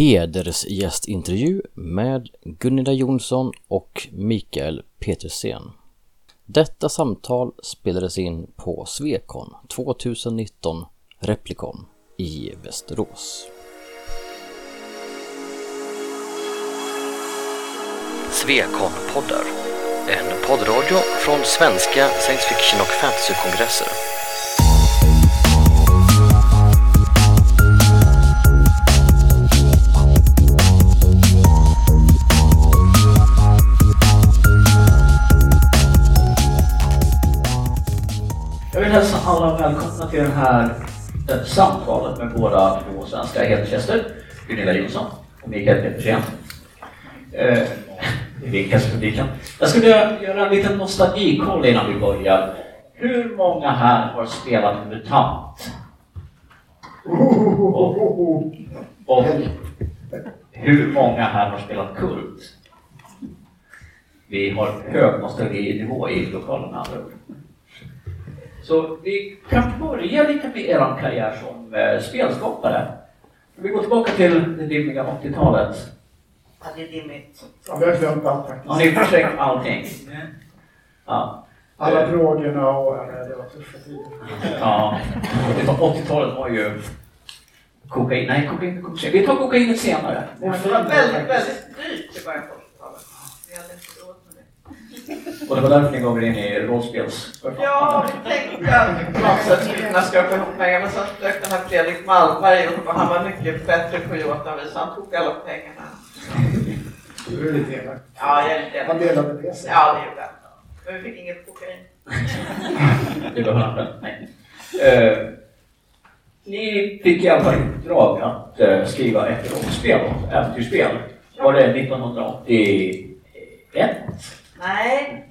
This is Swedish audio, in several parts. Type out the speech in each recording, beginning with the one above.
hedersgästintervju med Gunilla Jonsson och Mikael Petersen. Detta samtal spelades in på Svekon 2019 Replikon i Västerås. Svekon-poddar. En poddradio från svenska science fiction och fantasykongresser. Alla välkomna till det här eh, samtalet med våra två svenska hedersgäster, Gunilla Jonsson och Mikael Petersen. Eh, publiken. Jag skulle göra en liten nostalgikoll innan vi börjar. Hur många här har spelat MUTANT? Och, och hur många här har spelat KULT? Vi har hög nostalginivå i lokalen med andra ord. Så vi kan börja lite med er karriär som eh, spelskapare. Vi går tillbaka till det dimmiga 80-talet. Ja, det är dimmigt. Ja, vi har glömt allt faktiskt. Har ni försökt allting? Ja. Alla drogerna och ja, det var tuffa tider. ja. 80-talet var ju kokain. Nej, kokain, kokain. Vi tar kokainet senare. Det var väldigt, väldigt dyrt i början på 80-talet. Vi hade inte råd med det. Och det var därför ni gav er in i rollspels... Ja, vi tänkte att på något sätt kunna skrapa ihop pengar. Men sen dök den här Fredrik Malmberg upp och han var mycket bättre på yacht än vi så han tog alla pengarna. Du är lite elak. Ja, jag är lite Han delade med sig. Ja, det gjorde han. Men vi fick inget kokain. Det behöver han inte. Nej. Eh, ni fick i alla fall uppdrag att eh, skriva ett rollspel, ett äventyrsspel. Var det 1981? Nej,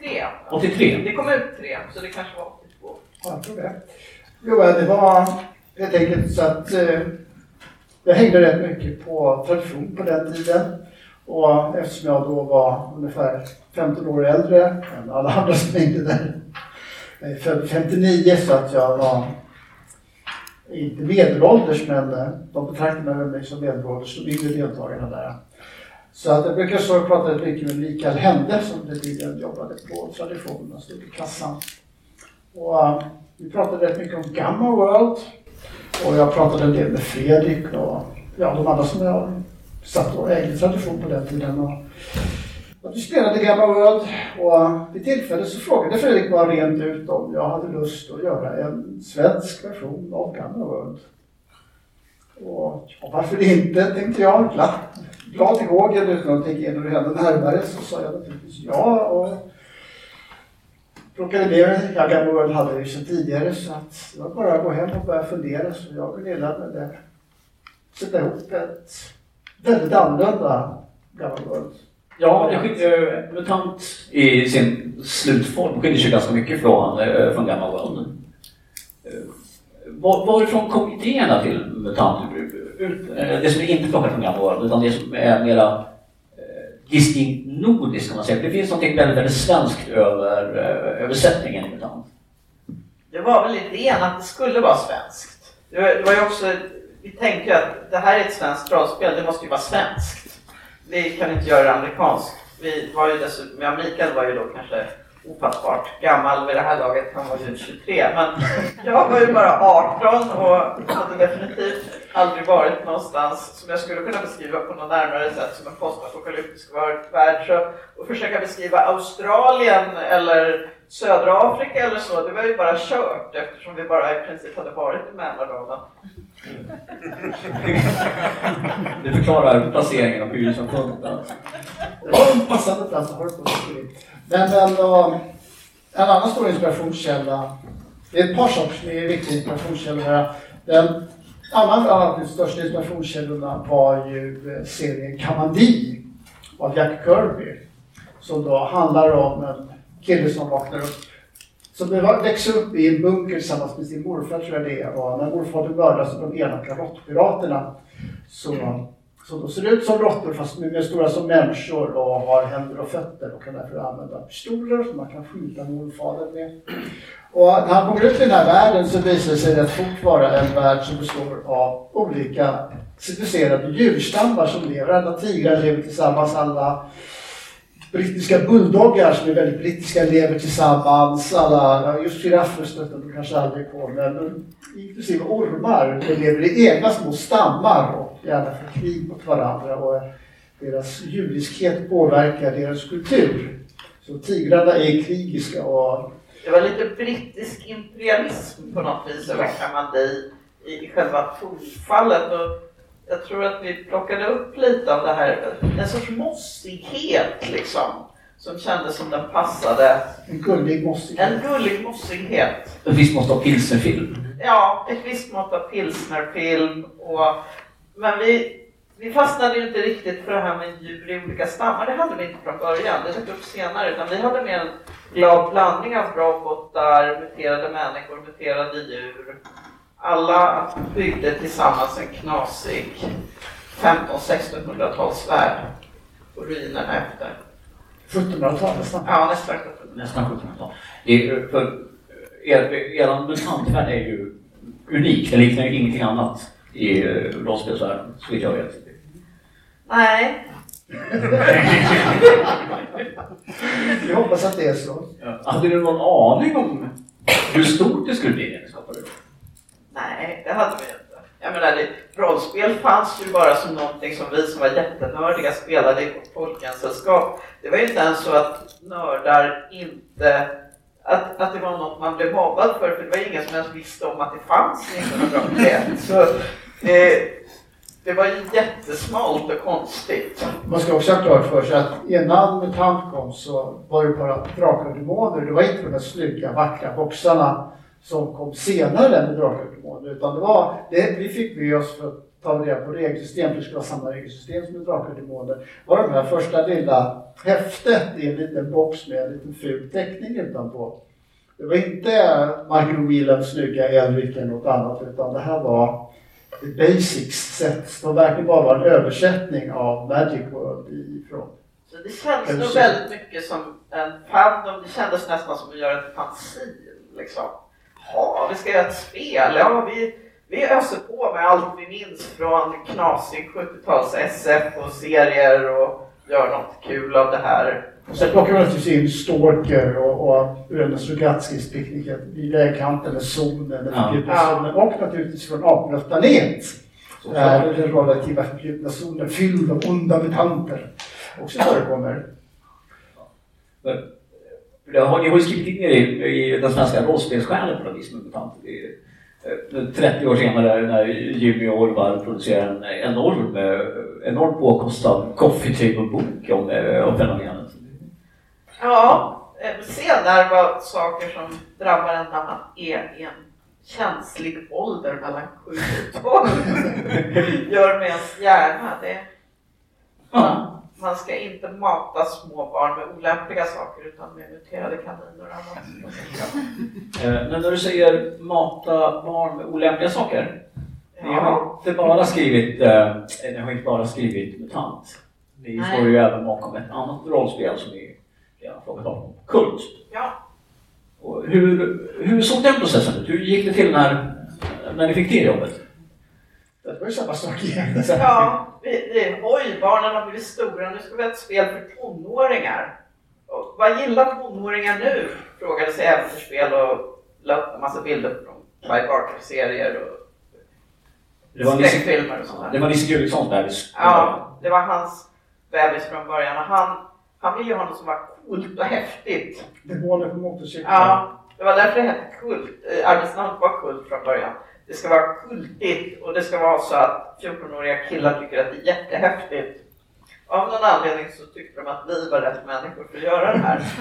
tre. 83? Det kom ut tre, så det kanske var 82. Ja, jag tror det. Jo, det var helt enkelt så att eh, jag hängde rätt mycket på tradition på den tiden. Och eftersom jag då var ungefär 15 år äldre än alla andra som hängde där. Jag är född 59 så att jag var inte medelålders men eh, de betraktade mig som medelålders, de yngre deltagarna där. Så att jag brukar stå och prata lite mycket med Mikael Hände som den jobbade på tradition och stod i kassan. Och uh, vi pratade rätt mycket om Gamma World och jag pratade en del med Fredrik och ja, de andra som jag satt och ägde tradition på den tiden. Och, och vi spelade Gamma World och uh, vid tillfälle så frågade Fredrik bara rent ut om jag hade lust att göra en svensk version av Gamma World. Och ja, varför inte, tänkte jag. glatt glad i hågen utan att tänka igenom det hände närmare så sa jag naturligtvis ja. Och plockade ner. mig, ja, World hade jag ju sedan tidigare så att det var bara att gå hem och börja fundera. Så jag och Gunilla började sätta ihop ett väldigt annorlunda Gamma World. Ja, det skiljer, MUTANT i sin slutform skiljer sig ganska mycket från, eh, från Gamma World. Eh, var, varifrån kom idéerna till MUTANT? Eh, det som är inte plockat från Gamla utan det som är mera eh, distinkt nordiskt kan man säga. Det finns något väldigt, väldigt svenskt över eh, översättningen ibland. Det var väl idén att det skulle vara svenskt. Det var, det var ju också, vi tänkte ju att det här är ett svenskt rollspel, det måste ju vara svenskt. Vi kan inte göra det amerikanskt. Vi var ju dessutom, ja Mikael var ju då kanske ofattbart gammal vid det här laget, han var ju 23. Men jag var ju bara 18 och hade definitivt aldrig varit någonstans som jag skulle kunna beskriva på något närmare sätt som en postapokalyptisk värld. Så att försöka beskriva Australien eller södra Afrika eller så, det var ju bara kört eftersom vi bara i princip hade varit i Mälardalen. Det förklarar placeringen av hyressamfundet. Det var en passande plats att ha det på. Men ändå, en annan stor inspirationskälla, det är ett par saker som är viktiga inspirationskällor här. Den annan av de största inspirationskällorna var ju eh, serien Kamandi av Jack Kirby. Som då handlar om en kille som vaknar upp som växer upp i en bunker tillsammans med sin morfar tror jag det är. Och när morfar mördad av de elaka råttpiraterna så så de ser ut som råttor fast de är stora som människor och har händer och fötter och kan därför använda pistoler som man kan skjuta morfadern med. Och när han kommer ut i den här världen så visar det sig rätt fort vara en värld som består av olika civiliserade djurstammar som lever. Alla tigrar lever tillsammans, alla brittiska bulldoggar som är väldigt brittiska lever tillsammans. Alla, just giraffer stöter de kanske aldrig på, men inklusive ormar. De lever i egna små stammar och gärna för krig mot varandra. Och deras djuriskhet påverkar deras kultur. Så tigrarna är krigiska och det var lite brittisk imperialism på något vis över Kamandi i själva tonfallet. Och jag tror att vi plockade upp lite av det här, en sorts mossighet liksom. Som kändes som den passade. En gullig mossighet. En gullig mossighet. Ett visst mått av pilsnerfilm. Ja, ett visst mått av pilsnerfilm. Och, men vi, vi fastnade ju inte riktigt för det här med djur i olika stammar. Det hade vi inte från början. Det dök upp senare. Utan vi hade mer en glad blandning av robotar, muterade människor, muterade djur. Alla byggde tillsammans en knasig 15-1600-talsvärld på ruinerna efter. 1700-tal nästan. Ja, nästan 1700 Nästan 1700-tal. För er, er mutantvärld är ju unik. Det liknar ju ingenting annat i eh, rollspelsvärlden, så vitt jag vet. Nej. Jag hoppas att det är så. Ja. Hade du någon aning om hur stort det skulle bli när ni skapade det? Nej, det hade vi inte. Jag menar, det, rollspel fanns ju bara som någonting som vi som var jättenördiga spelade i vårt folksällskap. Det var ju inte ens så att nördar inte att, att det var något man blev mobbad för, för det var ingen som ens visste om att det fanns 1981. Så, eh, det var ju jättesmalt och konstigt. Man ska också ha klart för sig att innan MUTANT kom så var det bara drakar och demoner. Det var inte de här snygga, vackra boxarna som kom senare och demoner. Utan det var, det, vi fick med oss för att ta reda på regelsystem, för det skulle vara samma regelsystem som med drakar demoner, var de här första lilla häftet i en liten box med en liten ful teckning utanpå. Det var inte Michael Whelans snygga Elric eller något annat, utan det här var the basics sätt som verkligen bara var en översättning av Magic World ifrån. Så det känns nog väldigt mycket som en fandom. Det kändes nästan som att göra ett fanzine. Liksom. Ja, vi ska göra ett spel. Ja, vi, vi öser på med allt vi minns från knasig 70-tals SF och serier och gör något kul av det här. Och sen plockar man naturligtvis in Stalker och, och Bröderna Strugatskis picknick vid vägkanten med zonen, den förbjudna Ja. zonen och naturligtvis från Apornas planet. Där den radioaktiva förbjudna zonen fylld av onda mutanter också förekommer. Det har, ni har ju skrivit in er i, i den svenska rollspelssjälen på något vis med MUTANT. Det är, eh, 30 år senare när Jimmy Orvar producerar en enorm, eh, enormt påkostad coffee table-bok om, eh, om fenomenet. Ja, eh, senare var saker som drabbar en när man är i en känslig ålder mellan 7 och 12 gör med ens hjärna. Det, Ja. Man ska inte mata små barn med olämpliga saker utan med muterade kaniner och annat. Eh, Men när du säger mata barn med olämpliga saker. Ni har inte bara skrivit, eh, ni har inte bara skrivit MUTANT. Ni Nej. står ju även bakom ett annat rollspel som ni redan frågat om. Kult. Ja, Och hur, hur såg den processen ut? Hur gick det till när, när ni fick det jobbet? Det var ju samma sak igen. ja vi, det, oj, barnen har blivit stora, nu ska vi ha ett spel för tonåringar. Och, vad gillar tonåringar nu? Frågade sig äventyrsspel och la upp en massa bilder från Clive Barker-serier och Det var skräckfilmer och sånt där. det var Nisse Gullikssons bebis. Ja, det var hans bebis från början och han, han ville ju ha något som var coolt och häftigt. Demoner på motorcyklar. Ja, det var därför det hette Kult. Eh, Arbetsnamnet var Kult från början. Det ska vara kultigt och det ska vara så att 14-åriga killar tycker att det är jättehäftigt. Av någon anledning så tyckte de att vi var rätt människor för att göra det här.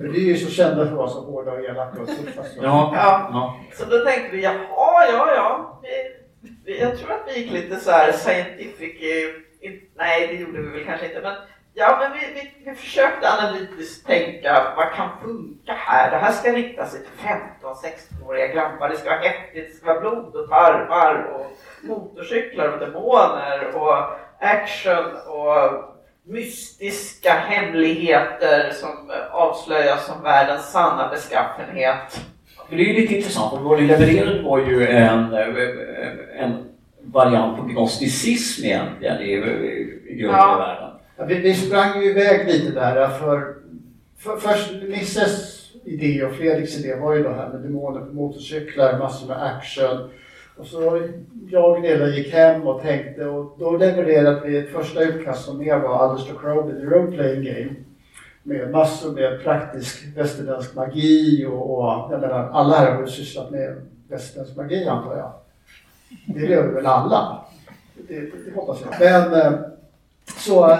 Men vi är ju så kända för att vara så hårda och elaka och tuffa. så- Ja. Ja. ja. Så då tänkte vi, jaha, ja, ja. Vi, vi, jag tror att vi gick lite så här scientific, nej det gjorde vi väl kanske inte, men Ja, men vi, vi, vi försökte analytiskt tänka vad kan funka här? Det här ska rikta sig till 15-16-åriga grabbar. Det ska vara häftigt, det ska vara blod och tarmar och motorcyklar och demoner och action och mystiska hemligheter som avslöjas som världens sanna beskaffenhet. Det är ju lite intressant, för vad ni levererade var ju en, en variant på gnosticism egentligen i, i grunden ja. i världen. Ja, vi, vi sprang ju iväg lite där för, för först Nisses idé och Fredriks idé var ju det här med demoner på motorcyklar, massor med action. Och så jag och Gunilla gick hem och tänkte och då levererade vi ett första utkast som mer var Alistair Crowley, The Road Playing Game. Med massor med praktisk västerländsk magi och, och jag menar, alla här har ju sysslat med västerländsk magi antar jag. Det gör vi väl alla? Det, det, det hoppas jag. Men eh, så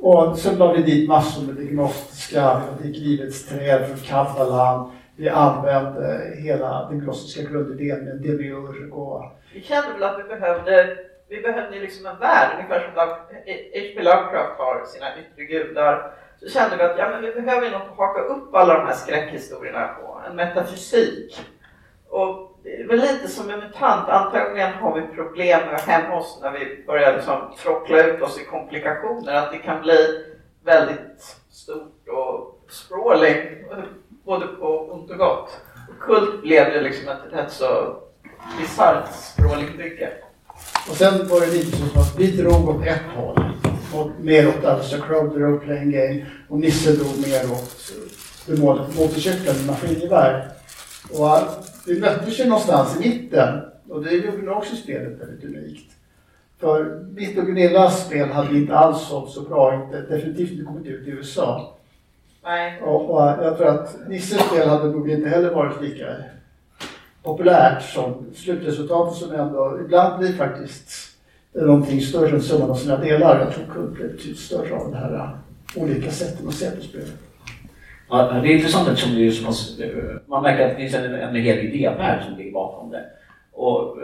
och sen la vi dit massor med diagnostiska, vi fick livets träd från kabbalan. Vi använde hela den gnostiska grundidén med demiurg och... Vi kände väl att vi behövde, vi behövde liksom en värld, ungefär som H.P. Lovecraft har sina yttre gudar. Så kände vi att ja, men vi behöver något att haka upp alla de här skräckhistorierna på, en metafysik. Och det är väl lite som en mutant. Antagligen har vi problem med hemma hos när vi börjar liksom tråckla ut oss i komplikationer. Att det kan bli väldigt stort och sprawling, både på ont och gott. Och Kult blev ju liksom ett rätt så bisarrt sprawlingbygge. Och sen var det lite som att vi drog åt ett håll. Och mer åt Alistair Crow, The Playing Game. Och Nisse drog mer åt eh, motorcykeln, maskingevär. Och vi möttes ju någonstans i mitten och det gjorde nog också spelet väldigt unikt. För mitt och Gunillas spel hade inte alls sålt så bra, inte, definitivt inte kommit ut i USA. Nej. Och, och jag tror att Nisses spel hade nog inte heller varit lika populärt som slutresultatet som ändå ibland blir faktiskt någonting större än summan av sina delar. Jag tror Kult blev betydligt större av det här olika sätten att se på spelet. Ja, det är intressant eftersom det är så pass, man märker att det finns en, en hel idévärld som ligger bakom det. Och,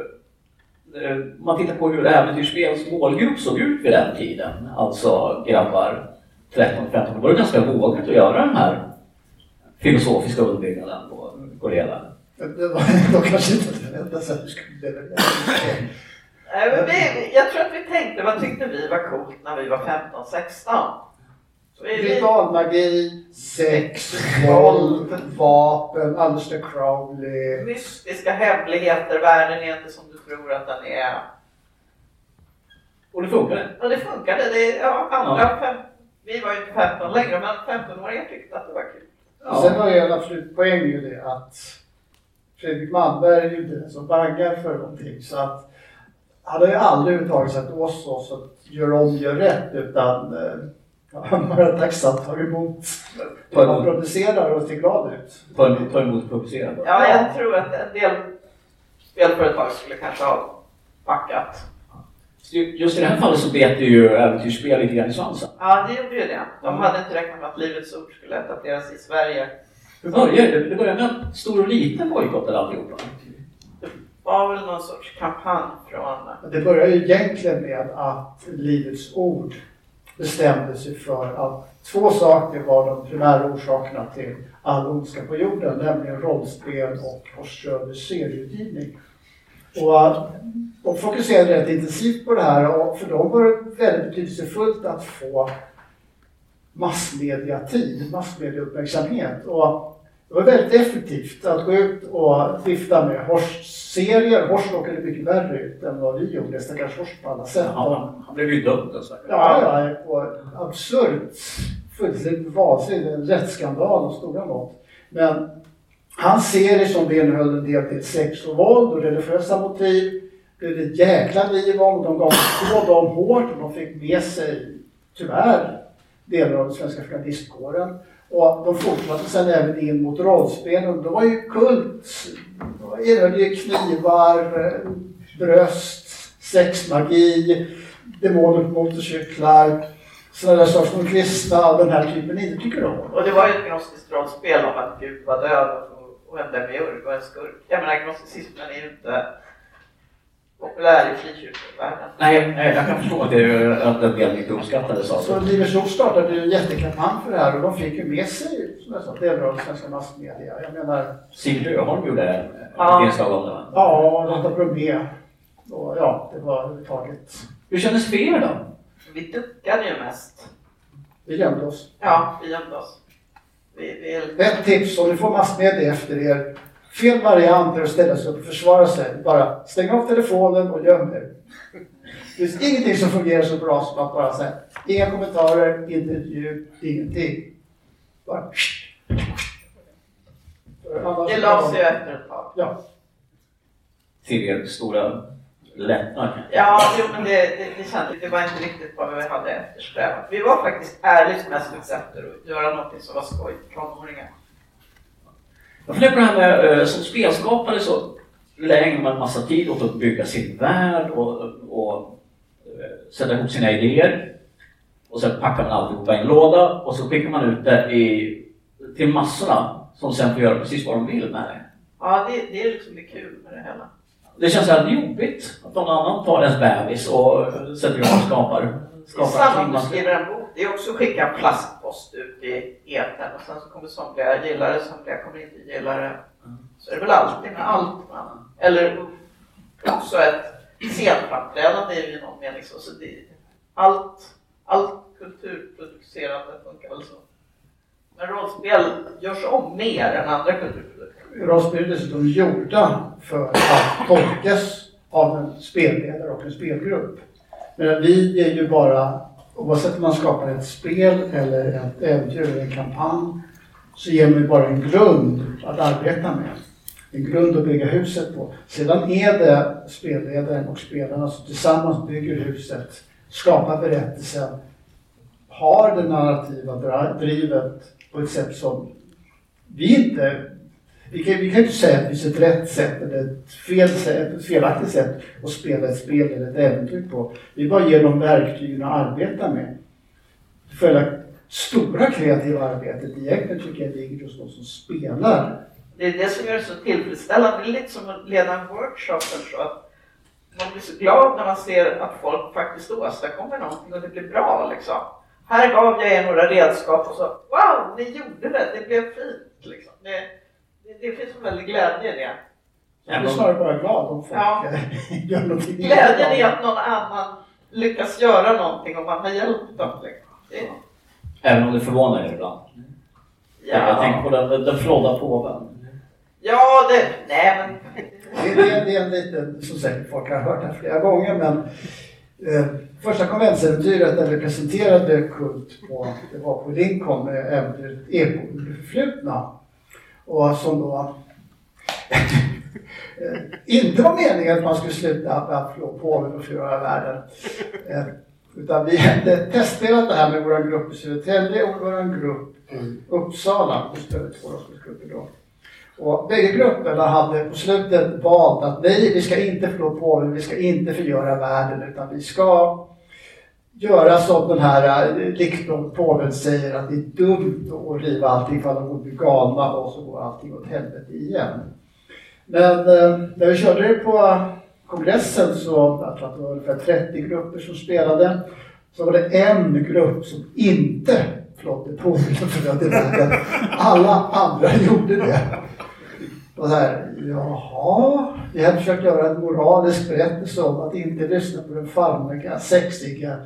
eh, man tittar på hur äventyrsspels målgrupp såg ut vid den tiden, alltså grabbar 13-15, var det ganska vågat att göra den här filosofiska underbyggnaden på Gorilla. Det var då kanske inte enda. Jag tror att vi tänkte, vad tyckte vi var coolt när vi var 15-16? Ritualmagi, sex, våld, vapen, Alistair Crowley. Mystiska hemligheter, världen är inte som du tror att den är. Och det funkade? Ja, det funkade. Det, ja, andra ja. Fem, vi var ju inte 15 längre, men 15-åringar tyckte att det var kul. Ja. Sen var ju en absolut poäng ju det att Fredrik Malmberg är ju inte den som bangar för någonting. Så att han har ju aldrig överhuvudtaget sagt åt oss att göra om, gör rätt, utan eh, han bara tacksamt tar emot det man producerar och ser glad ut. Ta emot publicerat? Ja, jag tror att en del spelföretag skulle kanske ha backat. Just i det här fallet så bet det ju äventyrsspel lite grann i svansen. Ja, det gjorde ju det. De hade inte räknat med att Livets Ord skulle etableras i Sverige. Hur började det? Det började med en stor och liten bojkott eller alltihopa? Det var väl någon sorts kampanj från... Det började ju egentligen med att Livets Ord bestämde sig för att två saker var de primära orsakerna till all ondska på jorden, nämligen rollspel och Horst serieutgivning. Och eh, de fokuserade rätt intensivt på det här och för dem var det väldigt betydelsefullt att få massmediatid, massmediauppmärksamhet. Och det var väldigt effektivt att gå ut och vifta med Horst-serier. Horst råkade mycket värre ut än vad vi gjorde, stackars Horst på alla sätt. Ja, han blev ju dömd alltså. Ja, ja, på absurt, fullständigt vansinnigt, en rättsskandal av stora mått. Men hans serie som innehöll en del till sex och våld och religiösa motiv blev det ett jäkla liv om. De gav på dem hårt och de fick med sig, tyvärr, delar av den svenska journalistkåren. Och de fortsatte sen även in mot rollspelen. De var ju kult, innehöll ju knivar, eh, bröst, sexmagi, demoner på motorcyklar, sådana där saker som kristna och den här typen inte tycker om. Och det var ju ett gnostiskt rollspel om att Gud var död och en demiurg och en skurk. Jag menar gnosticismen är ju inte populär i frikyrkovärlden. Nej, nej, jag kan förstå att, det, att den delen inte uppskattades. Så Alltså. Livets Ord startade ju en jättekampanj för det här och de fick ju med sig, som jag sa, delar av svenska massmedia. Jag menar, Sigrid Öholm gjorde ett Ja. inslag om det. va? ja, Lotta Bromé. Och ja, det var överhuvudtaget. Hur kändes det för er då? Vi duckade ju mest. Vi gömde oss. Ja, vi gömde oss. Vi, vi, Ett tips om ni får massmedia efter er. Fel variant är att ställa sig upp och försvara sig. Bara stäng av telefonen och göm er. Det finns ingenting som fungerar så bra som att bara säga inga kommentarer, inte ett ljud, ingenting. Bara... Det la sig ju efter ett tag. Ja, Till er stora lättnad? Ja, jo, men det, det, det kändes, det var inte riktigt vad vi hade eftersträvat. Vi var faktiskt ärligt mest ute efter att göra något som var skoj för tonåringar. Jag funderar på det här med, eh, som spelskapare så lägger man en massa tid åt att bygga sin värld och, och eh, sätta ihop sina idéer. Och sen packar man alltihopa i en låda och så skickar man ut det i, till massorna som sen får göra precis vad de vill med det. Ja, det, det är liksom det kul med det hela. Det känns väldigt jobbigt att någon annan tar ens bebis och sätter igång och skapar. Det är skapar samma om du skriver en bok. Det är också att skicka en plastpost ut i etern och sen så kommer somliga gilla det, somliga kommer inte gilla det. Så är det väl alltid med allt. Man. Eller också ett scenframträdande är ju i någon mening så. så det, allt, allt kulturproducerande funkar väl så. Men rollspel görs om mer än andra kulturprodukter. rollspel är dessutom gjorda för att tolkas av en spelledare och en spelgrupp. Men vi är ju bara, oavsett om man skapar ett spel eller ett äventyr eller en kampanj, så ger man ju bara en grund att arbeta med. En grund att bygga huset på. Sedan är det spelledaren och spelarna som tillsammans bygger huset, skapar berättelsen, har det narrativa drivet på ett sätt som vi inte vi kan, vi kan ju inte säga att det finns ett rätt sätt eller ett, fel, sätt- ett felaktigt sätt att spela ett spel eller ett äventyr på. Vi bara ger dem verktygen att arbeta med. Själva stora kreativa arbetet egentligen tycker jag ligger hos de som spelar. Det är det som gör det så tillfredsställande. Det är lite som att leda en workshop eller så. Att man blir så glad när man ser att folk faktiskt åstadkommer någonting och det blir bra liksom. Här gav jag er några redskap och så wow, ni gjorde det, det blev fint. Liksom. Det, det, det finns en väldig glädje i det. Jag är snarare bara glad om folk Ja. gör någonting. Glädjen är att någon annan lyckas göra någonting och man har hjälpt dem. Liksom. Det, Även om det förvånar er ibland. Jag tänker på den, den flådda påven. ja, det, nej men Det, det, det är en liten, som säkert folk har hört här flera gånger, men eh, första konventsäventyret där vi presenterade Kult på, det var på Lincoln med äventyret Eko det förflutna. Och som då eh, inte var meningen att man skulle sluta med att flå påven och förgöra världen. Eh, utan vi hade testspelat det här med vår grupp i Södertälje och vår grupp i Uppsala. Vi två då. Och bägge grupperna hade på slutet valt att nej, vi ska inte förlå påven, vi ska inte förgöra världen, utan vi ska göra som den här eh, påven säger att det är dumt att riva allting för att de blir galna och så går allting åt helvete igen. Men eh, när vi körde det på kongressen så, jag tror att det var ungefär 30 grupper som spelade, så var det en grupp som inte flådde påven. Alla andra gjorde det. Och här, jaha, vi hade försökt göra en moralisk berättelse om att inte lyssna på den farmiga, sexiga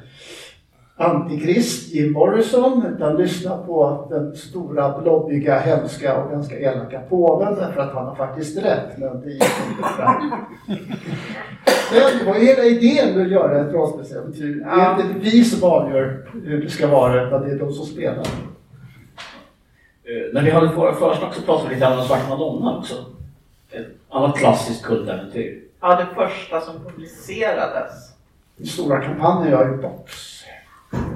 antikrist Jim Morrison, utan lyssna på den stora, blobbiga, hemska och ganska elaka påven därför att han har faktiskt rätt, men det gick inte fram. Det var hela idén med att göra ett rollspelsäventyr. Det är inte vi som avgör hur det ska vara, utan det är de som spelar. Eh, När vi hade våra försnack så pratade vi lite om Svarta Madonna också. Ett annat klassiskt kultäventyr. ja, det första som publicerades. Den stora kampanjen jag har gjort.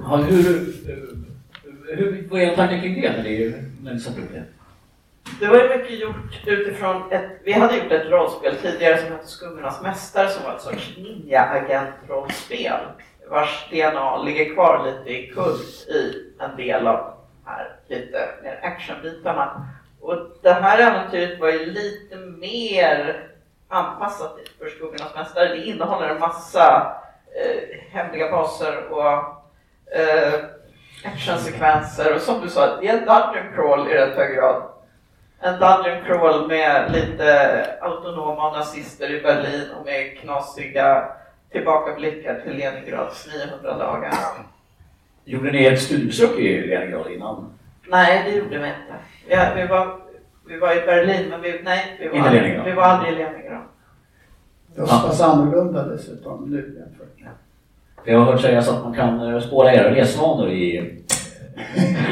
Ja, hur, eh, hur, vad är er tanke kring det när ni, när ni satte upp det? Det var ju mycket gjort utifrån ett, vi hade gjort ett rollspel tidigare som hette Skummornas Mästare som var ett sorts ninja-agent-rollspel vars DNA ligger kvar lite i kult i en del av här lite mer actionbitarna. Och det här äventyret var ju lite mer anpassat för Skuggornas Mästare. Det innehåller en massa eh, hemliga baser och eh, actionsekvenser och som du sa, det är en dungeon crawl i rätt hög grad. En dungeon crawl med lite autonoma nazister i Berlin och med knasiga tillbakablickar till Leningrads 900 dagar. Gjorde ni ett studiebesök i Leningrad innan? Nej, det gjorde vi inte. Vi, vi, var, vi var i Berlin, men vi, nej, vi var, Inte Leningrad. vi var aldrig i Leningrad. Det var så pass annorlunda dessutom nu jämfört med Jag har hört sägas att man kan eh, spåra era resvanor i,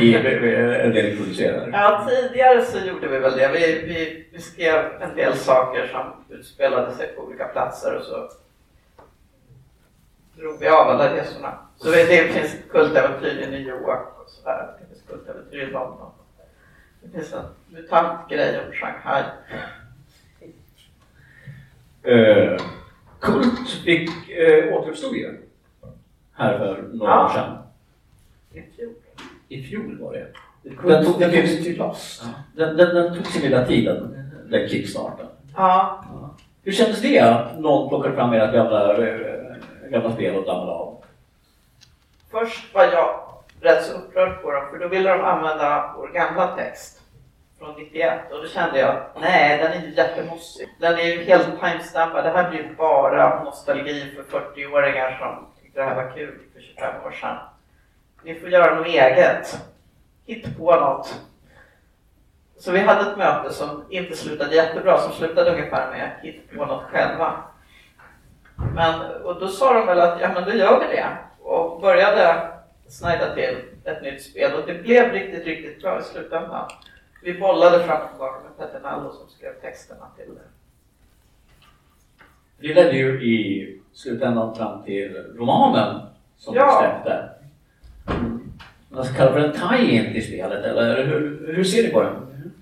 i en del producerade. Ja, tidigare så gjorde vi väl det. Vi, vi, vi skrev en del saker som utspelade sig på olika platser och så drog vi av alla resorna. Så det, det finns kultäventyr i New York och sådär. Det finns kultäventyr i London. Det finns en mutantgrej om Shanghai. Uh, Kult fick uh, återuppstod ju här för några Ja. år sedan. I fjol. I fjol var det. Den tog, det den, finns till Lost. den, den, den tog sin lilla tid, den, den kickstarten. Ja, Hur kändes det att någon plockade fram era gamla, eh, gamla spel och dammade av? Först var jag rätt så upprörd på dem för då ville de använda vår gamla text från 91 och då kände jag nej den är ju jättemossig. Den är ju helt timestampad. Det här blir ju bara nostalgi för 40-åringar som tyckte det här var kul för 25 år sedan. Ni får göra något eget. Hitta på något. Så vi hade ett möte som inte slutade jättebra, som slutade ungefär med hitta på något själva. Men, och då sa de väl att ja men då gör vi det och började snajda till ett nytt spel och det blev riktigt, riktigt bra i slutändan. Vi bollade fram och tillbaka med Petter Nallo som skrev texterna till det. Det ledde ju i slutändan fram till romanen som Ja. du släppte. Man ska kalla för en tie-in till spelet, eller hur, hur ser ni på den?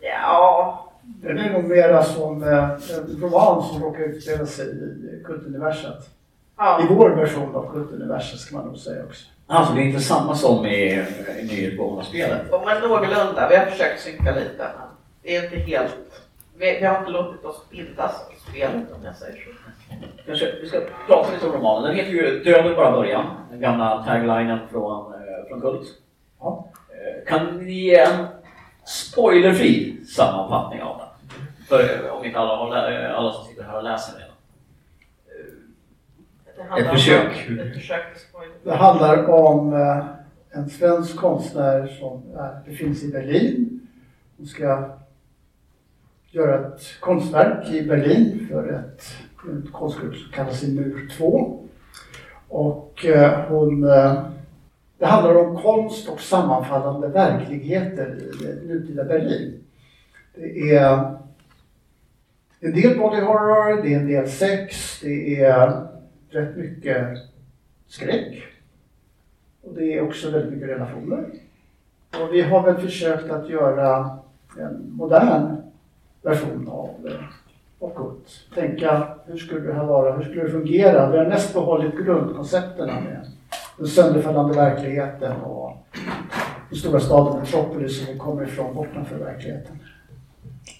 Ja, Den är nog mera som eh, en roman som råkar utspela sig i kultuniverset. ja. I vår version av kultuniverset ska man nog säga också. Alltså det är inte samma som i, i nyhetsbågarna-spelet. Och men någorlunda. Vi har försökt synka lite men det är inte helt... Vi, vi har inte låtit oss bindas av spelet om jag säger så. Kanske vi ska prata lite om romanen. Den heter ju Döden bara början, den gamla taglinen från, eh, från Kult. Ja. Eh, Kan ni ge en spoilerfri sammanfattning av den? För eh, om inte alla, har, eh, alla som sitter här och läser den. Det handlar Ett om- försök. Ett. Det handlar om eh, en svensk konstnär som är, befinner sig i Berlin. Hon ska göra ett konstverk i Berlin för ett, en konstgrupp som kallar sig Mur 2. Och eh, hon, eh, det handlar om konst och sammanfallande verkligheter i nutida Berlin. Det är en del body horror, det är en del sex, det är rätt mycket skräck. Och det är också väldigt mycket relationer. Och vi har väl försökt att göra en modern version av, eh. Tänka, hur skulle det här vara? Hur skulle det fungera? Vi har nästan behållit grundkoncepterna med den sönderfallande verkligheten och den stora staden Metropolis som vi kommer ifrån bortanför verkligheten.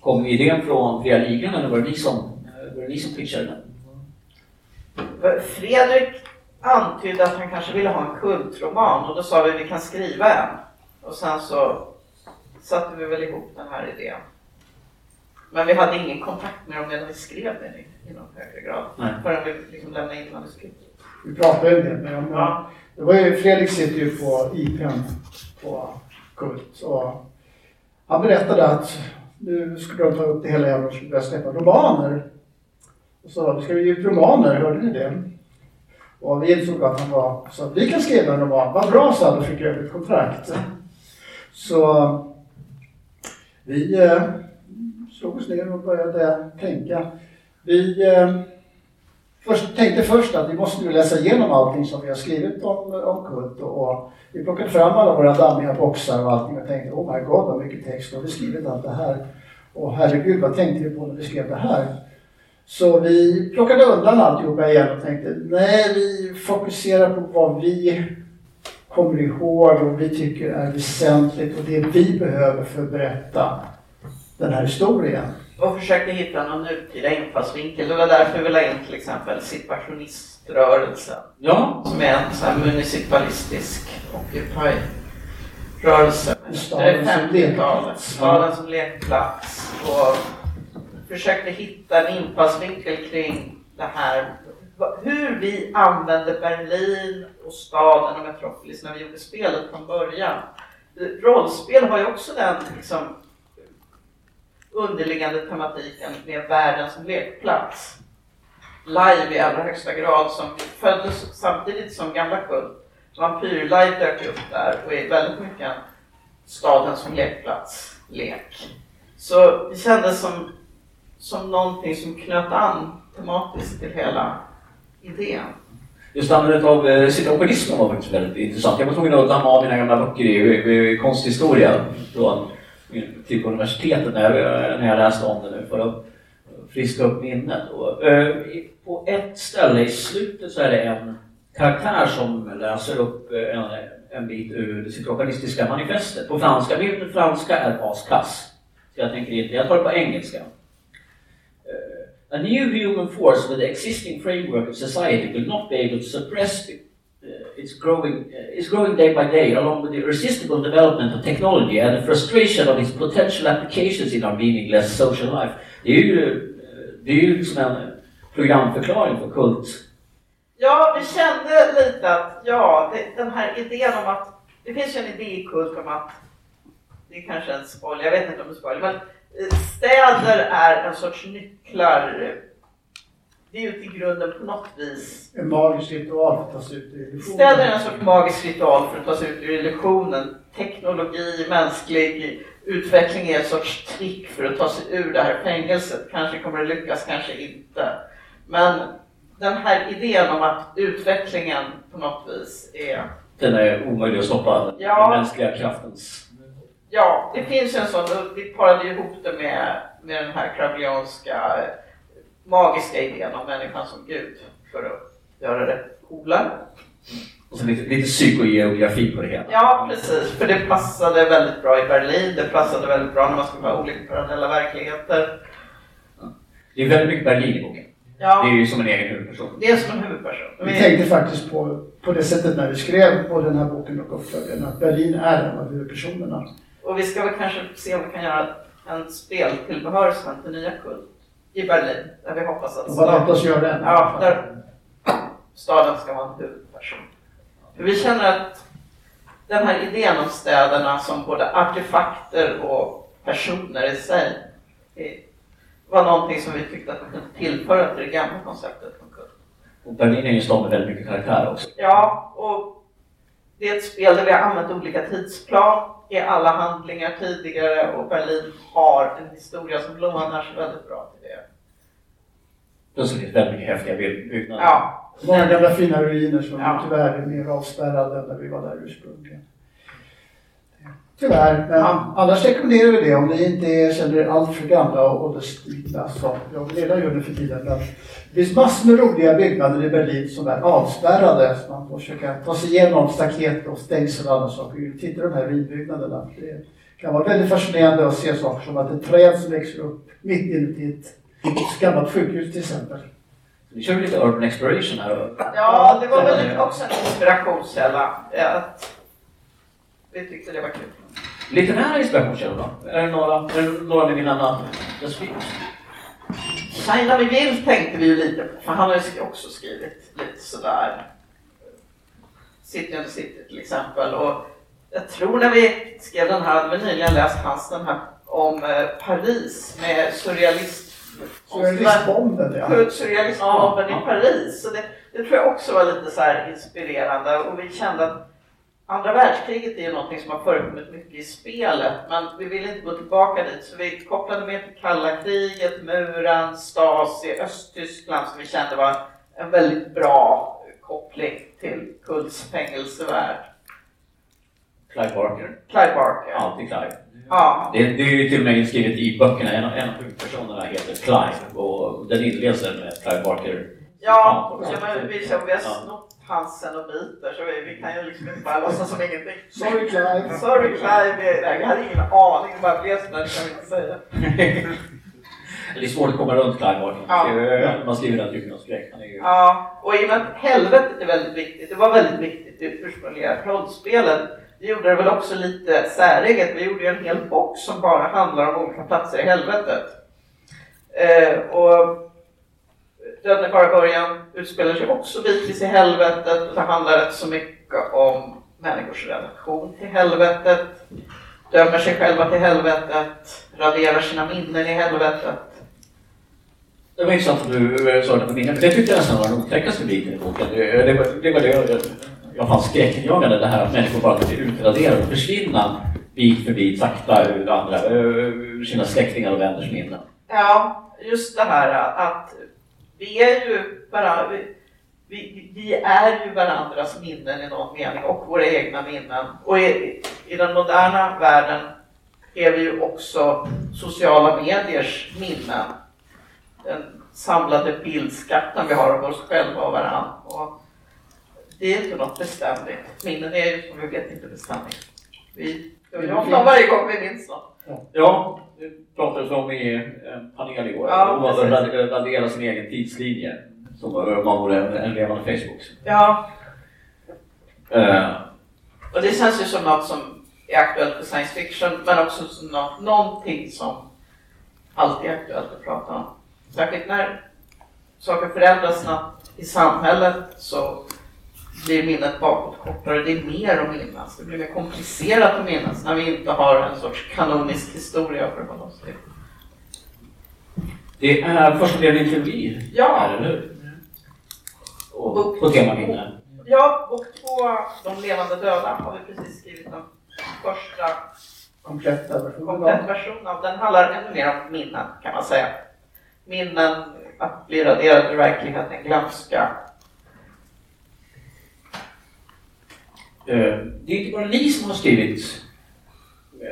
Kom idén från Fria Ligan eller var det ni som, var det ni som pitchade den? Fredrik antydde att han kanske ville ha en kultroman och då sa vi vi kan skriva en. Och sen så satte vi väl ihop den här idén. Men vi hade ingen kontakt med dem medan vi skrev den i, i någon högre grad. Nej. Förrän vi liksom lämnade in manuskriptet. Vi pratade en del med dem. Ja. Det var ju, Fredrik sitter ju på IPn på Kult och han berättade att nu skulle de ta upp det hela igen och börja släppa romaner. Och så vi ska ge ut romaner, hörde ni det? Och vi insåg att han var, så att vi kan skriva en roman. Vad bra, sa han och fick över ett kontrakt. Så vi eh, slog oss ner och började tänka. Vi eh, först, tänkte först att vi måste nu läsa igenom allting som vi har skrivit om, om Kult. Och, och vi plockade fram alla våra dammiga boxar och allting och tänkte oh my god vad mycket text, har vi skrivit allt det här? Och herregud, vad tänkte vi på när vi skrev det här? Så vi plockade undan alltihopa igen och tänkte nej, vi fokuserar på vad vi kommer ihåg och vi tycker är väsentligt och det vi behöver för att berätta den här historien och försökte hitta någon nutida infallsvinkel. Det var därför vi la in till exempel situationiströrelsen. Ja, Som är en sån här municipalistisk Occupy-rörelse. Staden som 50-talet. lekplats. Staden som lekplats. Och försökte hitta en infallsvinkel kring det här. Hur vi använde Berlin och staden och Metropolis när vi gjorde spelet från början. Rollspel har ju också den liksom, underliggande tematiken med världen som lekplats. Live i allra högsta grad som föddes samtidigt som gamla Kult. Vampyr-live dök upp där och är väldigt mycket staden som lekplats, lek. Så det kändes som, som någonting som knöt an tematiskt till hela idén. just användandet av eh, situationismen var faktiskt väldigt intressant. Jag var tvungen att damma av mina gamla böcker i, i konsthistoria Då till universitetet när jag, när jag läste om det nu för att friska upp minnet. Och, eh, på ett ställe i slutet så är det en karaktär som läser upp eh, en, en bit ur det situationistiska manifestet på franska. Min franska är askass. Så jag tänker inte, jag tar det på engelska. Eh, a new human force with the existing framework of society will not be able to suppress the, its growing, uh, is growing day by day, along with the irresistible development of technology and the frustration of its potential applications in our meaningless social life. Det är ju, uh, det är ju liksom en uh, programförklaring för kult. Ja, vi kände lite att ja, det, den här idén om att det finns ju en idé i Kult om att det är kanske en spoiler, jag vet inte om det är spoiler, men eh, städer är en sorts nycklar. Eh, det är ju till grunden på något vis. En magisk ritual för att ta sig ut ur illusionen. Städer är en sorts magisk ritual för att ta sig ut ur illusionen. Teknologi, mänsklig utveckling är en sorts trick för att ta sig ur det här fängelset. Kanske kommer det lyckas, kanske inte. Men den här idén om att utvecklingen på något vis är Den är omöjlig att stoppa, den Ja. mänskliga kraftens... Ja, det finns ju en sån, vi parade ihop det med, med den här kravianska magiska idén om människan som gud för att göra det coolare. Och så lite, lite psykogeografi på det hela. Ja, precis, för det passade väldigt bra i Berlin, det passade väldigt bra när man skulle ha olika parallella verkligheter. Det är väldigt mycket Berlin i boken. Det är Ja, ju som en egen huvudperson. det är som en huvudperson. Vi tänkte faktiskt på, på det sättet när vi skrev både den här boken och uppföljaren att Berlin är en av huvudpersonerna. Och vi ska väl kanske se om vi kan göra en speltillbehör sen till nya Kult i Berlin, där vi hoppas att vad oss göra den. Ja, där staden ska vara en huvudperson. För vi känner att den här idén om städerna som både artefakter och personer i sig var någonting som vi tyckte att vi kunde tillföra till det gamla konceptet. Och Berlin är ju en stad med väldigt mycket karaktär också. Ja, och det är ett spel där vi har använt olika tidsplan i alla handlingar tidigare och Berlin har en historia som lånar sig väldigt bra till det. Plus det är väldigt mycket häftiga byggnader. Ja, Många gamla fina ruiner som Ja. tyvärr är mer avspärrade än när vi var där ursprungligen. Tyvärr, men annars rekommenderar vi det om ni inte är, känner er alltför gamla och ålderstigna som jag redan gör nu för tiden. Men det finns massor med roliga byggnader i Berlin som är avspärrade. Så man får försöka ta sig igenom staket och stängsel och andra saker. Titta på de här ruinbyggnaderna. Det kan vara väldigt fascinerande att se saker som att ett träd som växer upp mitt inuti ett gammalt sjukhus till exempel. Vi kör ju lite urban exploration här. Ja, det var väl också en inspirationskälla. Att vi tyckte det var kul. litterära inspirationskällor då? Är det några, är det några ni vill nämna vi vill tänkte vi ju lite på, för han har ju också skrivit lite sådär. City the City till exempel. Och jag tror när vi skrev den här, hade vi nyligen läst hans den här om eh, Paris med surrealist... Surrealistbomben ja. Surrealistbomben Ja, i Paris. Så det, det tror jag också var lite så här inspirerande och vi kände att Andra världskriget är ju någonting som har förekommit mycket i spelet men vi ville inte gå tillbaka dit så vi kopplade med till kalla kriget, muren, Stasi, Östtyskland som vi kände var en väldigt bra koppling till Kults fängelsevärld. Clive Barker. Clive Barker. Alltid Clive. Ja. Det, det är ju till och med inskrivet i böckerna. En, en av huvudpersonerna heter Clive och den inleds med Clive Barker. Ja, också. ja men vi, så vi har Ja. snott hans cenobiter så vi, vi kan ju liksom inte bara låtsas som ingenting. Sorry Clive. Sorry Clive, jag hade ingen aning om vad jag blev så det kan vi inte säga. Det är svårt att komma runt Clive Barker. Ja. Man skriver den typen av skräck. Ju... Ja, och i och med att helvetet är väldigt viktigt, det var väldigt viktigt i ursprungliga rollspelet, det gjorde det väl också lite säreget. Vi gjorde ju en hel box som bara handlar om olika platser i helvetet. Eh, och Döden är bara början utspelar sig också bitvis i helvetet och det handlar rätt så mycket om människors relation till helvetet, dömer sig själva till helvetet, raderar sina minnen i helvetet. Det var intressant att du eh, sa det på minnen, för det tyckte jag nästan var den otäckaste biten i boken. Det, det, var, det var det jag, jag fann skräckinjagande, det här att människor bara kan bli utraderade och försvinna bit för bit, sakta ur andra, eh, ur sina släktingar och vänners minnen. Ja, just det här att vi är ju bara, vi, vi, är ju varandras minnen i någon mening och våra egna minnen. Och i, i den moderna världen är vi ju också sociala mediers minnen. Den samlade bildskatten vi har av oss själva och varandra. Och det är inte något beständigt. Minnen är ju som vi vet inte beständigt. Vi om dem varje gång vi minns dem. Ja, pratades om i en panel igår. Ja, om man rad- radera sin egen tidslinje. Som om man vore en, en levande Facebook. Ja, Eh, Och det känns ju som något som är aktuellt för science fiction, men också som nå- någonting som alltid är aktuellt att prata om. Särskilt när saker förändras snabbt i samhället så blir minnet bakåtkortare. Det är mer att minnas. Det blir mer komplicerat att minnas när vi inte har en sorts kanonisk historia att förhålla oss till. det är första delen i en trilogi. Ja. här, Eller hur? Och, på tema minne. Ja, och två, De levande döda, har vi precis skrivit den första Kompletta versionen. av. Den handlar ännu mer om minnen kan man säga. Minnen, att bli raderad ur verkligheten, glömska. Det är inte bara ni som har skrivit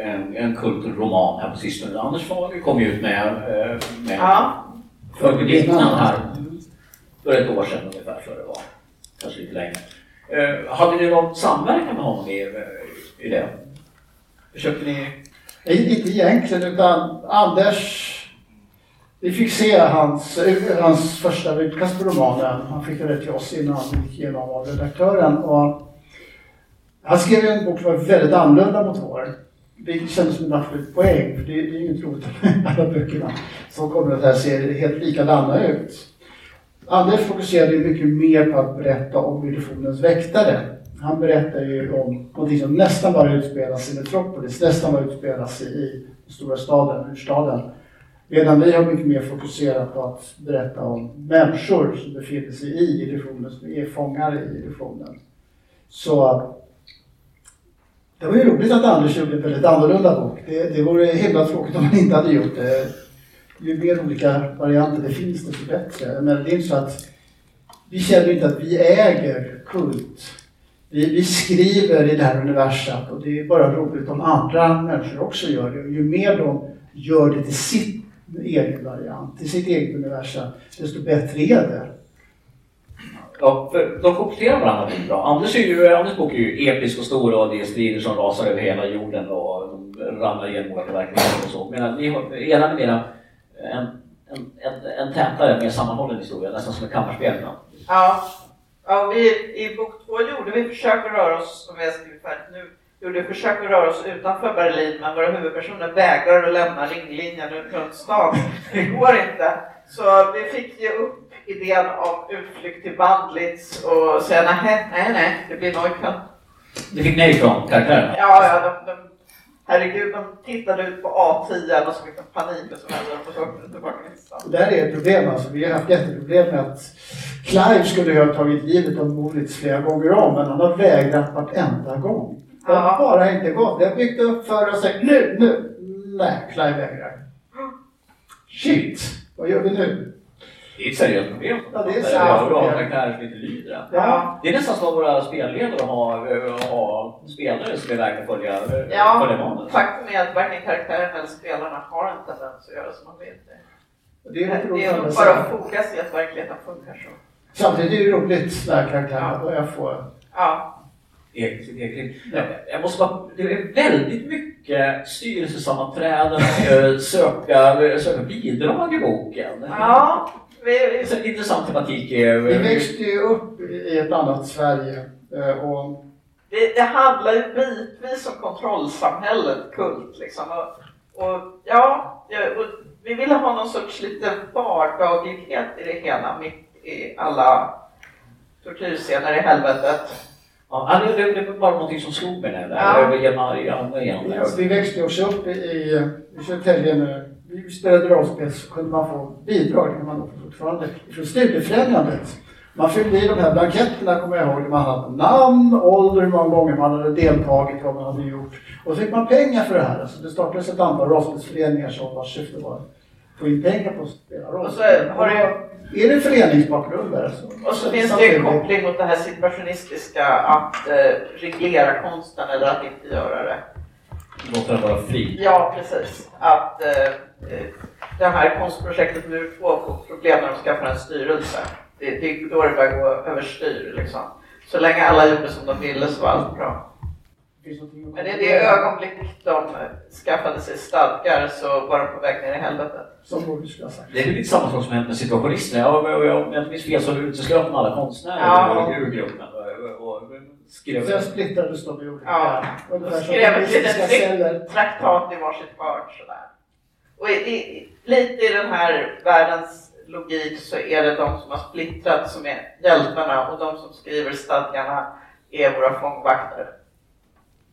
en, en kultroman här på sistone. Anders Fager kom ju ut med, eh, med Ja, vittnan här för ett år sedan ungefär, jag det var. Kanske lite längre. Eh, hade ni någon samverkan med honom i, i det? Försökte ni? Inte egentligen, utan Anders... Vi fick se hans, eh, hans första utkast på romanen. Han fick det till oss innan han gick igenom av redaktören. Och han skrev en bok som var väldigt annorlunda mot vår. Det kändes som en absolut poäng, för det, det är inte roligt med alla böckerna som kommer att här se helt likadana ut. Anders fokuserade ju mycket mer på att berätta om illusionens väktare. Han berättar ju om någonting som nästan bara utspelas i Metropolis, nästan bara utspelas i, i den stora staden, urstaden. Medan vi har mycket mer fokuserat på att berätta om människor som befinner sig i illusionen, som är fångar i illusionen. Så det var ju roligt att Anders gjorde en väldigt annorlunda bok. Det, det vore himla tråkigt om han inte hade gjort det. Ju mer olika varianter det finns, desto bättre. Men det är inte så att vi känner inte att vi äger kult. Vi, vi skriver i det här universum och det är bara roligt om andra människor också gör det. Och ju mer de gör det till sitt egen variant, till sitt eget universum, desto bättre är det. Ja, för de kompletterar varandra väldigt bra. Anders, är ju, Anders bok är ju episk och stor och det är strider som rasar över hela jorden och de ramlar igenom olika verkligheter och så. Medan ni har, eran är mera en, en, en, en tätare, mer sammanhållen historia, nästan som ett kammarspel. ja. ja vi, I bok två gjorde vi försök att röra oss, som vi har skrivit färdigt nu, gjorde försök att röra oss utanför Berlin, men våra huvudpersoner vägrar att lämna ringlinjen runt stan. Det går inte. Så vi fick ge upp idén om utflykt till Bandlitz och säga nej, nej, nej, det blir Neukölln. Ni fick nej från karaktärerna? Ja, ja, de, de, herregud, de tittade ut på A10 och så fick de panik och så vände de och så åkte tillbaka till stan. Och där är ett problem alltså. Vi har haft jätteproblem med att Clive skulle ju ha tagit livet av Moritz flera gånger om, men han har vägrat vartenda gång. Det har Ja. bara inte gått. Vi har byggt upp för och sagt nu, nu. Nej, Clive vägrar. Shit, vad gör vi nu? Det är ett seriöst problem. Ja, det är seriöst vi har- karaktärer som inte lyder. Ja. Det är nästan som att våra spelledare har, har spelare som är att följa, Ja, följa manus. faktum är att varken karaktären eller spelarna har en tendens att göra som man vill. Det är Det är bara att foga sig att verkligheten funkar så. Samtidigt är det roligt när karaktärerna börjar få Ja, sitt eget liv. Jag, jag måste bara, det är väldigt mycket styrelsesammanträden, eh, söka, söka bidrag i boken. Ja, vi, Det är så intressant tematik. eh, Vi växte ju upp i ett annat Sverige eh, och det, det handlar ju bitvis om kontrollsamhället, kult liksom. Och, och ja, och vi ville ha någon sorts lite vardaglighet i det hela mitt i alla tortyrscener i helvetet. Ja, det, det, det var bara någonting som slog mig där, Ja. över vi växte också upp i, i, Södertälje nu. Vi spelade rollspel så kunde man få bidrag, kan man fortfarande, från Studiefrämjandet. Man fyllde i de här blanketterna, kommer jag ihåg, man hade namn, ålder, hur många gånger man hade deltagit, vad man hade gjort. Och så fick man pengar för det här. Alltså det startades ett antal rollspelsföreningar som vars syfte var att få in pengar på att spela Och så rollspel. har det- Är det föreningsbakgrund där så... Och så finns det en koppling mot det här situationistiska att eh, reglera konsten eller att inte göra det. Låter den vara fri. Ja, precis. Att eh, eh, det här konstprojektet nu får få problem när de skaffar en styrelse. Det, det är då det börjar gå överstyr liksom. Så länge alla gjorde som de ville så var allt bra. Men i det ögonblick de skaffade sig stadgar så var de på väg ner i helvetet. Som Borde skulle ha sagt. Det är lite samma sak som hände med situationisterna. Om jag inte minns fel så uteslöt de alla konstnärer Ja. ur gruppen. Och, och, och skrev... Sen splittrades de i olika... Ja. Skrev ett litet traktat i varsitt hörn sådär. Och i, i, lite i den här världens logik så är det de som har splittrat som är hjältarna och de som skriver stadgarna är våra fångvakter.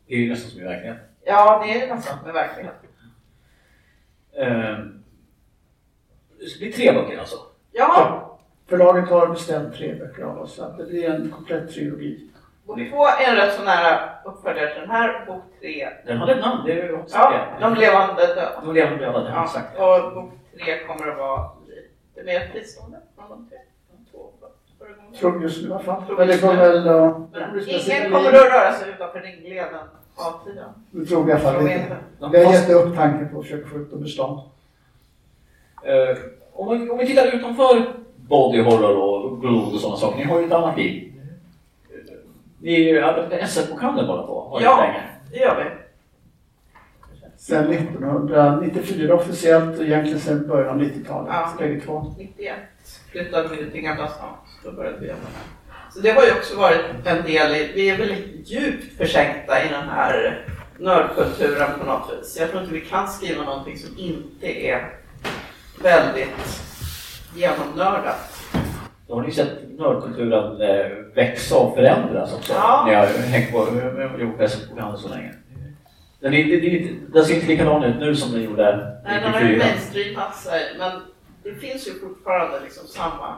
Det är ju nästan som i verkligheten. Ja, det är nästan med verkligheten. Ehm, det blir tre böcker alltså. Ja, Förlaget har beställt tre böcker av oss, så det blir en komplett trilogi. bok två är en rätt så nära uppföljare till den här. Bok tre, Den hade ett namn, det är ju också ja, det. de levande döda. De levande döda, det Ja, sagt. och bok tre kommer att vara lite mer fristående från de tre. Tror just nu i alla fall. Men det kommer väl att... Ingen kommer att röra sig utanför ringleden av tiden. Det tror vi i alla fall inte. Vi har gett upp tanken på att försöka få ut dem ur stan. Eh, om, vi, om vi tittar utanför body horror och blod och sådana saker. Ni har ju ett annat liv. Ni är ju arbetar SM-bokhandeln båda två. Ni Ja. länge. Det gör vi. Sen 1994 officiellt och egentligen sen början av 90-talet. Ja. Bägge två. 91 flyttade vi till Gamla stan. Så då började vi jobba där. Så det har ju också varit en del i, vi är väldigt djupt försänkta i den här nördkulturen på något vis. Jag tror inte vi kan skriva någonting som inte är väldigt genomnördat. Då har ni sett nördkulturen eh, växa och förändras också. Ja. Ni har hängt på och gjort SM-bokhandeln så länge. Den, är, den ser inte likadan ut nu som den gjorde Nej, den har ju 94. mainstreamat sig, men det finns ju fortfarande liksom samma.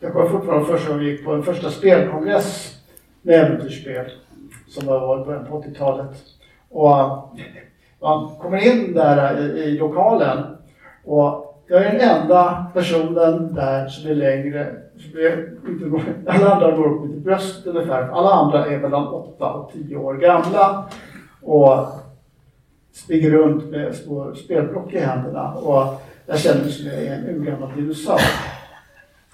Jag kommer fortfarande första gången vi gick på en första spelkongress med äventyrsspel som var i början på 80-talet. Och eh, man kommer in där i, i lokalen och jag är den enda personen där som är längre, som är, inte, alla andra går upp mitt bröst ungefär. Alla andra är mellan 8 och 10 år gamla och springer runt med små spelblock i händerna. Och jag känner mig som jag är en urgammal dinosaurie.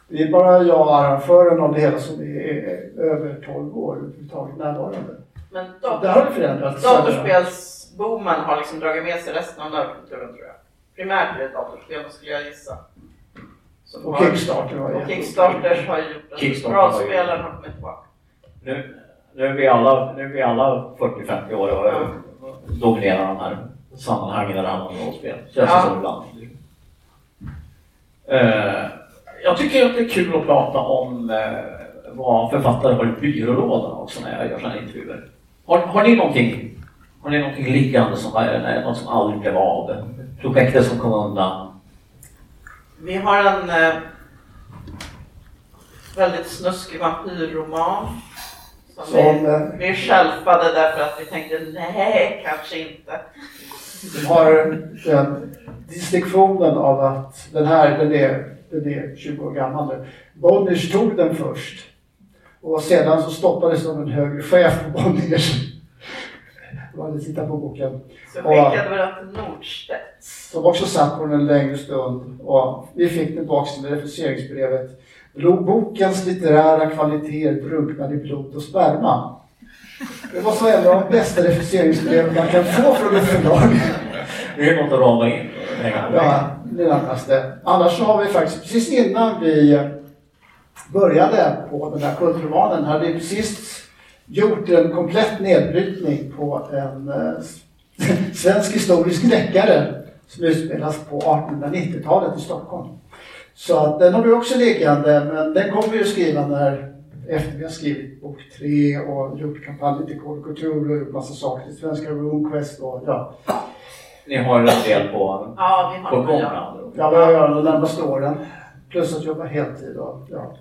Det är bara jag och arrangören av det hela som är, över 12 år överhuvudtaget närvarande. Men där har det förändrats. datorspelsboomen har liksom dragit med sig resten av nördkulturen tror jag. Primärt är det datorspelen skulle jag gissa. Som Och har- Kickstarter var Och jättebra. Kickstarters har ju gjort att Kickstarter har ju- rollspelen har kommit tillbaka. Nu, nu, är vi alla, nu är vi alla 40-50 år och Ja. dominerar de här sammanhangen där det handlar om rollspel. Känns Ja. det som ibland. Eh, jag tycker att det är kul att prata om eh, vad författare har i byrålådan också när jag gör sådana här intervjuer. Har, har ni någonting har ni någonting liggande som nej, något som aldrig blev av? Projektet som kom undan? Vi har en eh, väldigt snuskig vampyrroman. Som, Som, vi, eh, vi shelfade därför att vi tänkte nej, kanske inte. Har den distinktionen av att den här, den är, den är 20 år gammal nu. Bonniers tog den först. Och sedan så stoppades den en högre chef på Bonniers. Om man tittar på boken. Så skickade vi den till Nordstedts. Som också satt på den en längre stund. Och vi fick tillbaka med refuseringsbrevet. Bokens litterära kvaliteter drunknade i blod och sperma. Det måste vara en av de bästa refuseringsbrev man kan få från ett förlag. Det är något att rama in. Ja, det närmaste. Annars så har vi faktiskt, precis innan vi började på den här kulturromanen, hade vi precis gjort en komplett nedbrytning på en eh, svensk historisk deckare som utspelas på 1890-talet i Stockholm. Så den har vi också liggande, men den kommer vi att skriva när, efter vi har skrivit bok tre och gjort kampanjen till Kod Kultur och gjort massa saker till Svenska RuneQuest och ja. Ni har en del på, Ja, vi har på gång att göra. Ja, vad jag gör de närmaste åren. Plus att jobba heltid och ja.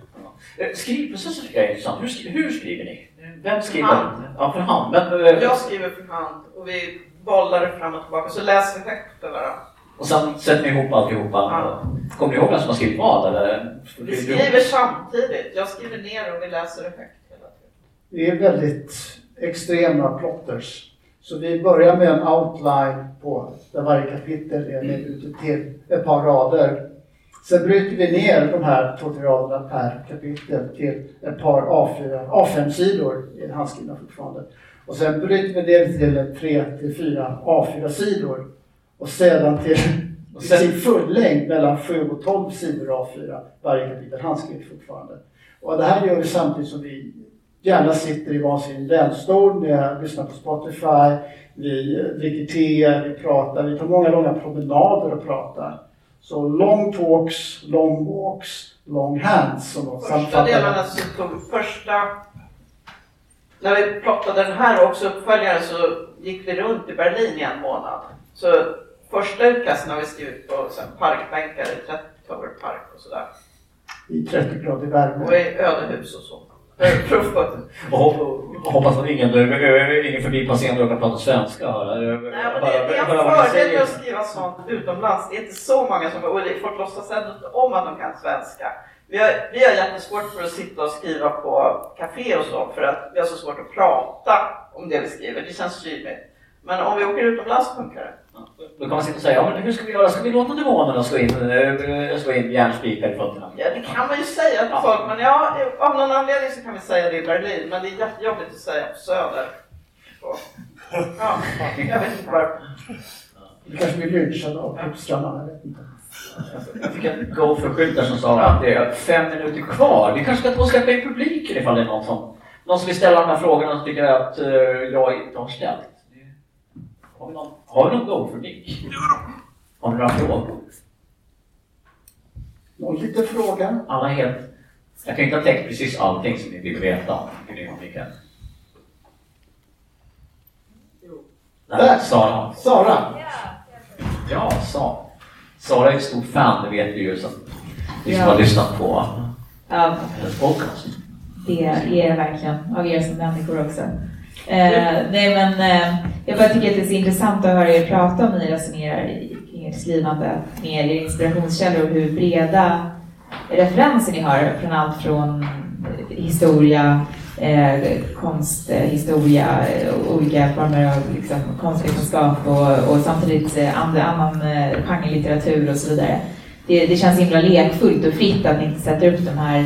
Eh, Skrivprocessen tycker jag är intressant. Hur, skri- hur skriver ni? Vem skriver? hand. Ja, för hand. Men, eh, Jag skriver för hand och vi bollar det fram och tillbaka så läser vi högt för varandra. Och sen sätter ni ihop alltihopa. Ja. Kommer ni ihåg vem som har skrivit vad? Eller? Vi skriver samtidigt. Jag skriver ner och vi läser det högt hela tiden. Vi är väldigt extrema plotters. Så vi börjar med en outline på där varje kapitel är nedbrutet till ett par rader. Sen bryter vi ner de här två, tre raderna per kapitel till ett par A4, A5-sidor, är handskrivna fortfarande. Och sen bryter vi ner till tre till fyra A4-sidor. Och sedan till Och sen- sin fullängd mellan 7 och 12 sidor A4, varje kapitel handskrivet fortfarande. Och det här gör vi samtidigt som vi gärna sitter i varsin länsstol, med, lyssnar på Spotify, vi eh, dricker te, vi pratar, vi tar många långa promenader och pratar. Så long talks, long walks, long hands som de Första det. delarna så tog första... När vi plottade den här också uppföljaren så gick vi runt i Berlin i en månad. Så första utkasten har vi skrivit på sen parkbänkar i Tretower Park och sådär. i 30 grader värme. Och i ödehus och så. Och hop- och hoppas att ingen, ingen förbipasserande råkar prata svenska. Höra. Nej, men det, det är en fördel med att skriva sånt utomlands. Det är inte så många som... Och folk låtsas ändå inte om att de kan svenska. Vi har, vi har jättesvårt för att sitta och skriva på café och så för att vi har så svårt att prata om det vi skriver. Det känns kyligt. Men om vi åker utomlands funkar det. Då kan man sitta och säga, ja, men hur ska vi göra? Ska vi låta demonerna slå in, eh, slå in järnspikar i fötterna? Ja, det kan man ju säga till folk, men ja, av någon anledning så kan vi säga det i Berlin, men det är jättejobbigt att säga på Söder. Ja, jag vet inte varför. Vi kanske blir lynchade av Uppströmmarna, jag vet inte. Jag fick en Gopher-skylt där som sa att det är fem minuter kvar. Vi kanske ska ta och släppa in publiken ifall det är någon som, någon som vill ställa de här frågorna och tycker att eh, jag inte har ställt. Har vi någon, har vi någon Gopher-mick? Har ni några frågor? Någon liten fråga? Alla helt... Jag kan inte ha täckt precis allting som ni vill veta om Gunilla och Mikael. Där, Sara. Sara? Ja, Sara. Sara är ett stort fan, det vet vi ju. Så ni som Ja. har lyssnat på Ja, hennes podcast. det är verkligen. Av er som människor också. Eh, nej men eh, jag bara tycker att det är så intressant att höra er prata om ni resonerar i- kring ert skrivande med er inspirationskällor och hur breda referenser ni har från allt från historia, eh, konsthistoria, olika former av liksom, konstvetenskap och, och samtidigt eh, andra, annan eh, genrelitteratur och så vidare. Det, det känns himla lekfullt och fritt att ni inte sätter upp de här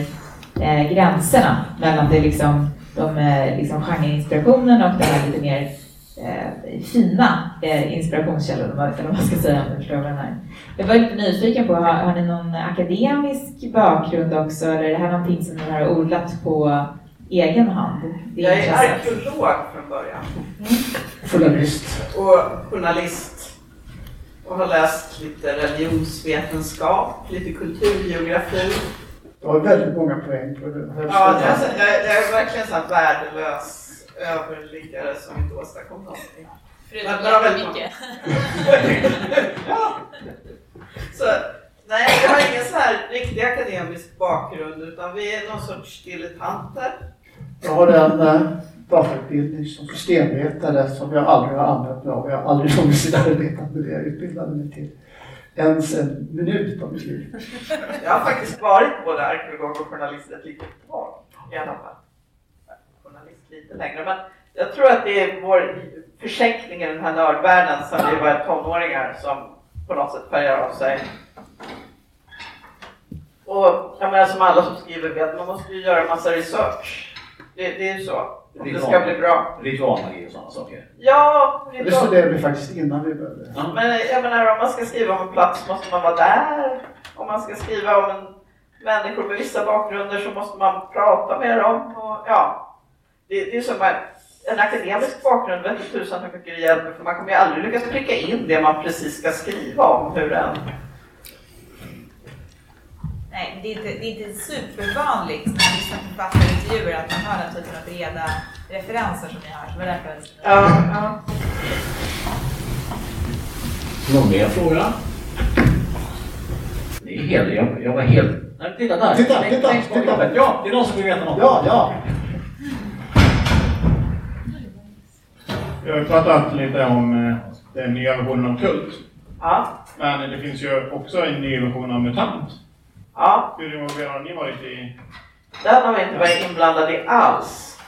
eh, gränserna mellan det liksom, de eh, liksom genreinspirationen och det här lite mer eh, fina eh, inspirationskällor, eller vad man ska säga om jag. Jag var lite nyfiken på, har, har ni någon akademisk bakgrund också, eller är det här någonting som ni har odlat på egen hand? Det Jag är arkeolog från början Journalist. och journalist och har läst lite religionsvetenskap, lite kulturgeografi. Du har väldigt många poäng på det. Ja, alltså, jag, jag är verkligen en värdelös överliggare som inte åstadkom någonting. Förutom jättemycket. ja. Så, nej, jag har ingen så här riktig akademisk bakgrund utan vi är någon sorts dilettanter. Jag har en eh, datautbildning som systemvetare som jag aldrig har använt mig av. Jag har aldrig någonsin arbetat med det jag utbildade mig till. Ens en minut av mitt liv. Jag har faktiskt varit både arkeolog och journalist ett litet tag i alla fall. Lite längre, men jag tror att det är vår försänkning i den här nördvärlden som vi var tonåringar som på något sätt färgar av sig. Och jag menar som alla som skriver vet, man måste ju göra massa research. Det, det är ju så. Om det ska bli bra. Ritualmagi och sådana saker. Ja, Det ritual. studerade vi faktiskt innan vi började. Ja. Men jag menar om man ska skriva om en plats måste man vara där. Om man ska skriva om en människor med vissa bakgrunder så måste man prata med dem. Och, ja. Det, det är som att en akademisk bakgrund vet inte tusan hur mycket det hjälper för man kommer ju aldrig lyckas pricka in det man precis ska skriva om. Hur en... Nej, det är inte, det är inte supervanligt när man lyssnar på författarintervjuer att man hör den typen av breda referenser som ni har. Så det var därför jag Ja, ja. Någon mer fråga? Det är helt, jag, jag var helt... Nej, titta där! Titta, titta, titta. Ja, det är någon som vill veta något. Ja, ja. Vi har ju pratat lite om eh, den nya versionen av Kult. ja. Men det finns ju också en ny version av MUTANT. ja. Hur involverade har ni varit i? Den har vi inte varit inblandade i alls.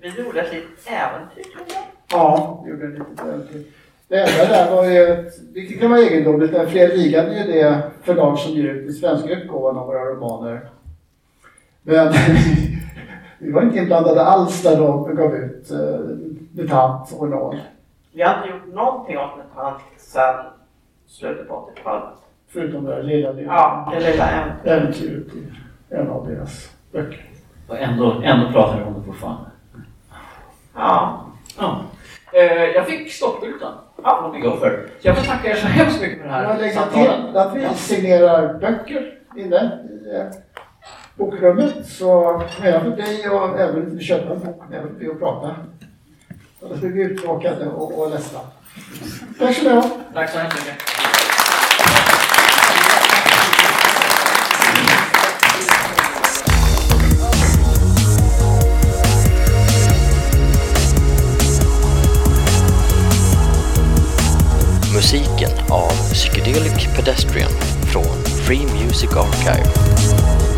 Vi gjorde ett litet äventyr tror jag. Ja, det gjorde en litet äventyr. Det enda där var ju, ett- vilket kan vara egendomligt, att Fred Ligan är ju det förlag som ger ut den svenska utgåvan av våra romaner. Men vi var inte inblandade alls där de gav ut uh, Mutant och Nål. Vi har inte gjort någonting åt MUTANT sedan slutet på 80-talet. Förutom det där lilla, lilla Ja, det lilla äventyret. i en av deras böcker. Och ändå, ändå pratar vi om det fortfarande. Ja. Ja. Eh, jag fick stoppskylten ja, från Big Offer. Så jag får tacka er så hemskt mycket för det Jag här lägger samtalet. till att vi signerar böcker inne i bokrummet. Så även för dig och även du köper en bok, även för dig att prata. Annars blir vi uttråkade och, och ledsna. Tack så mycket. Tack så hemskt mycket. Musiken av Psychedelic Pedestrian från Free Music Archive.